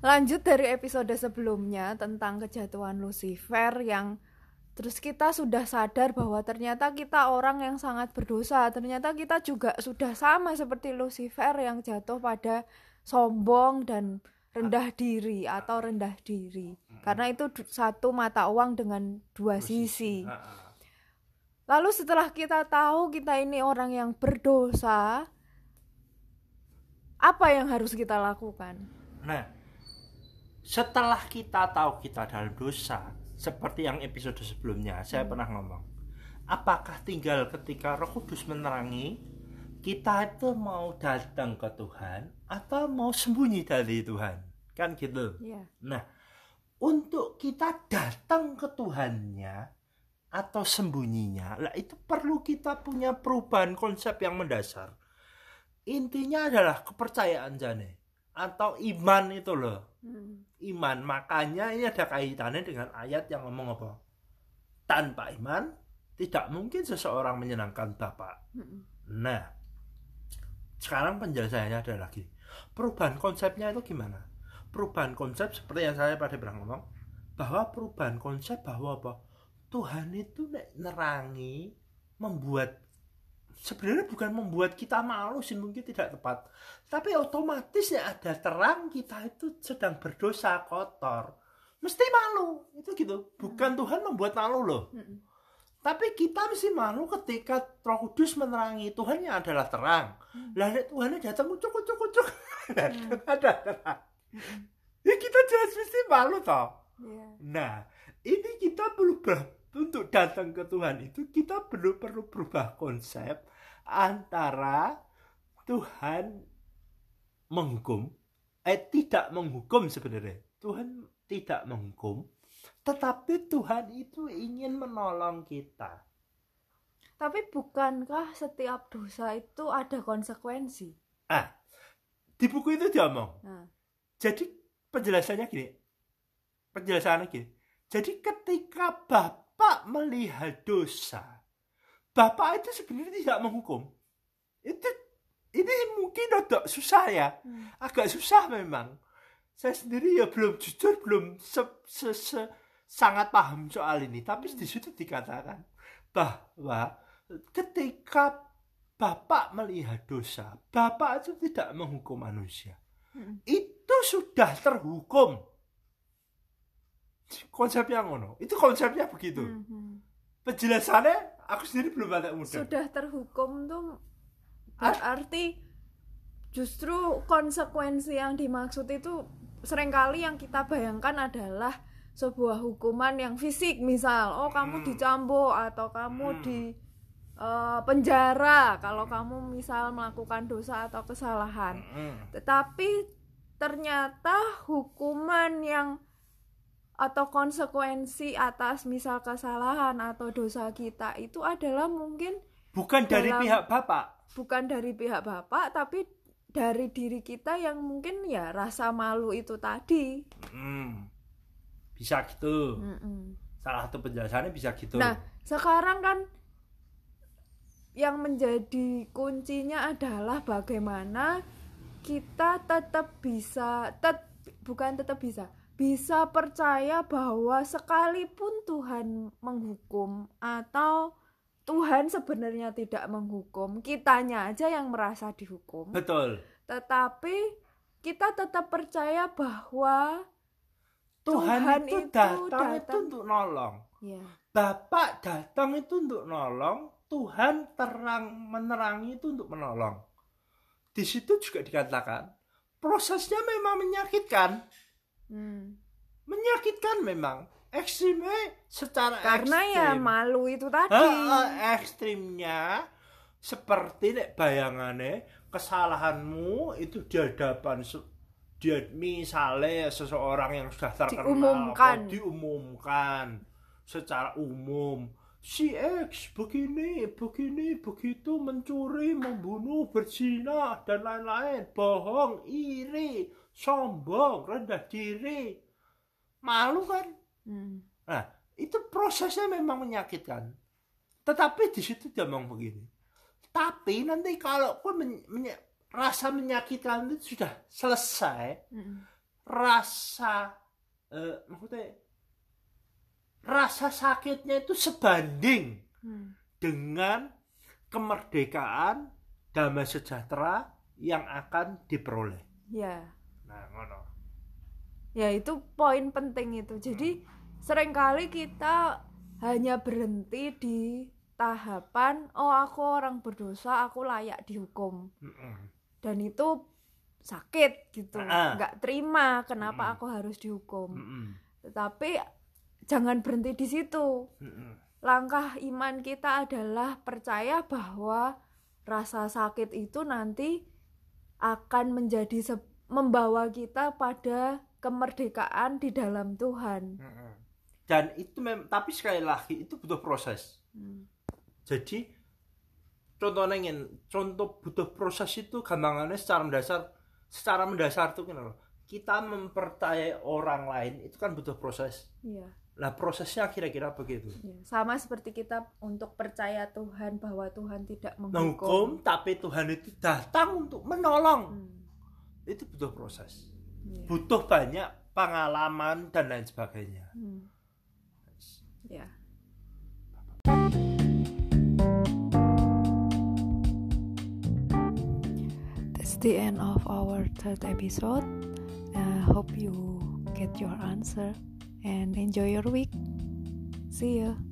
lanjut dari episode sebelumnya tentang kejatuhan Lucifer yang terus kita sudah sadar bahwa ternyata kita orang yang sangat berdosa. Ternyata kita juga sudah sama seperti Lucifer yang jatuh pada sombong dan rendah diri atau rendah diri. Karena itu satu mata uang dengan dua sisi. lalu setelah kita tahu kita ini orang yang berdosa apa yang harus kita lakukan? Nah, setelah kita tahu kita dalam dosa, seperti yang episode sebelumnya saya pernah ngomong, apakah tinggal ketika Roh Kudus menerangi kita itu mau datang ke Tuhan atau mau sembunyi dari Tuhan? Kan gitu. ya Nah, untuk kita datang ke Tuhannya atau sembunyinya, lah itu perlu kita punya perubahan konsep yang mendasar. Intinya adalah kepercayaan jane atau iman itu loh. Hmm. Iman, makanya ini ada kaitannya dengan ayat yang ngomong apa? Tanpa iman tidak mungkin seseorang menyenangkan Bapa. Mm-mm. Nah, sekarang penjelasannya ada lagi. Perubahan konsepnya itu gimana? Perubahan konsep seperti yang saya pada pernah ngomong bahwa perubahan konsep bahwa apa? Tuhan itu nerangi membuat sebenarnya bukan membuat kita malu sih mungkin tidak tepat tapi otomatis ya ada terang kita itu sedang berdosa kotor mesti malu itu gitu bukan Tuhan membuat malu loh Mm-mm. tapi kita mesti malu ketika Roh Kudus menerangi Tuhan yang adalah terang. Lah nek Tuhan datang ucuk ucuk ucuk ada terang. Ya kita jelas mesti malu toh. Ya. Nah, ini kita perlu ber- untuk datang ke Tuhan itu kita perlu perlu berubah konsep antara Tuhan menghukum eh tidak menghukum sebenarnya. Tuhan tidak menghukum, tetapi Tuhan itu ingin menolong kita. Tapi bukankah setiap dosa itu ada konsekuensi? Ah, di buku itu diomong. Nah, Jadi penjelasannya gini. Penjelasannya gini. Jadi ketika Bapak melihat dosa, Bapak itu sebenarnya tidak menghukum. Itu ini mungkin agak susah ya. Hmm. Agak susah memang. Saya sendiri ya belum jujur belum se- se- se- sangat paham soal ini, tapi di situ dikatakan bahwa ketika Bapak melihat dosa, Bapak itu tidak menghukum manusia Mm. itu sudah terhukum konsepnya ngono itu konsepnya begitu Mhm. penjelasannya aku sendiri belum ada mudah Sudah terhukum tuh berarti justru konsekuensi yang dimaksud itu sering kali yang kita bayangkan adalah sebuah hukuman yang fisik misal oh kamu Hmm. dicambuk atau kamu Hmm. di eh, penjara kalau kamu misal melakukan dosa atau kesalahan Mm. tetapi ternyata hukuman yang atau konsekuensi atas misal kesalahan atau dosa kita itu adalah mungkin bukan dari Dalam- pihak bapak bukan dari pihak bapak tapi dari diri kita yang mungkin ya rasa malu itu tadi. Mm. bisa gitu Mm-mm. salah satu penjelasannya bisa gitu Nah, sekarang kan yang menjadi kuncinya adalah bagaimana kita tetap bisa tet, bukan tetap bisa bisa percaya bahwa sekalipun Tuhan menghukum atau Tuhan sebenarnya tidak menghukum, kitanya aja yang merasa dihukum. betul. Tetapi kita tetap percaya bahwa Tuhan, Tuhan itu, itu datang, itu datang. untuk nolong. Ya bapak datang itu untuk nolong Tuhan terang menerangi itu untuk menolong. Di situ juga dikatakan prosesnya memang menyakitkan hmm. menyakitkan memang ekstrimnya secara karena ya ekstrim. malu itu tadi Heeh, ekstrimnya seperti nek bayangannya kesalahanmu itu di hadapan dia misalnya seseorang yang sudah terkenal Diumumkan. diumumkan secara umum si X begini begini begitu mencuri membunuh berzina dan lain-lain bohong iri sombong rendah diri malu kan Hmm. Nah, itu prosesnya memang menyakitkan. Tetapi di situ dia ngomong begini. Tapi nanti kalau pun men- menye- rasa menyakitkan itu sudah selesai, Mm-mm. rasa eh, maksudnya rasa sakitnya itu sebanding Hmm. dengan kemerdekaan damai sejahtera yang akan diperoleh. ya Nah, ngono. ya itu poin penting itu jadi sering kali kita hanya berhenti di tahapan oh aku orang berdosa aku layak dihukum Mm-mm. dan itu sakit gitu Ah. nggak terima kenapa Mm-mm. aku harus dihukum Mm-mm. tetapi jangan berhenti di situ Mm-mm. langkah iman kita adalah percaya bahwa rasa sakit itu nanti akan menjadi se- membawa kita pada kemerdekaan di dalam Tuhan. Dan itu mem tapi sekali lagi itu butuh proses. Hmm. Jadi contohnya ingin contoh butuh proses itu gampangannya secara mendasar secara mendasar tuh loh. Kita mempercayai orang lain itu kan butuh proses. Iya, Nah prosesnya kira-kira begitu. iya. sama seperti kita untuk percaya Tuhan bahwa Tuhan tidak menghukum. hukum tapi Tuhan itu datang untuk menolong. Hmm, Itu butuh proses. iya. Butuh banyak pengalaman dan lain sebagainya. Hmm. Ya. That's the end of our third episode. I hope you get your answer and enjoy your week. See you.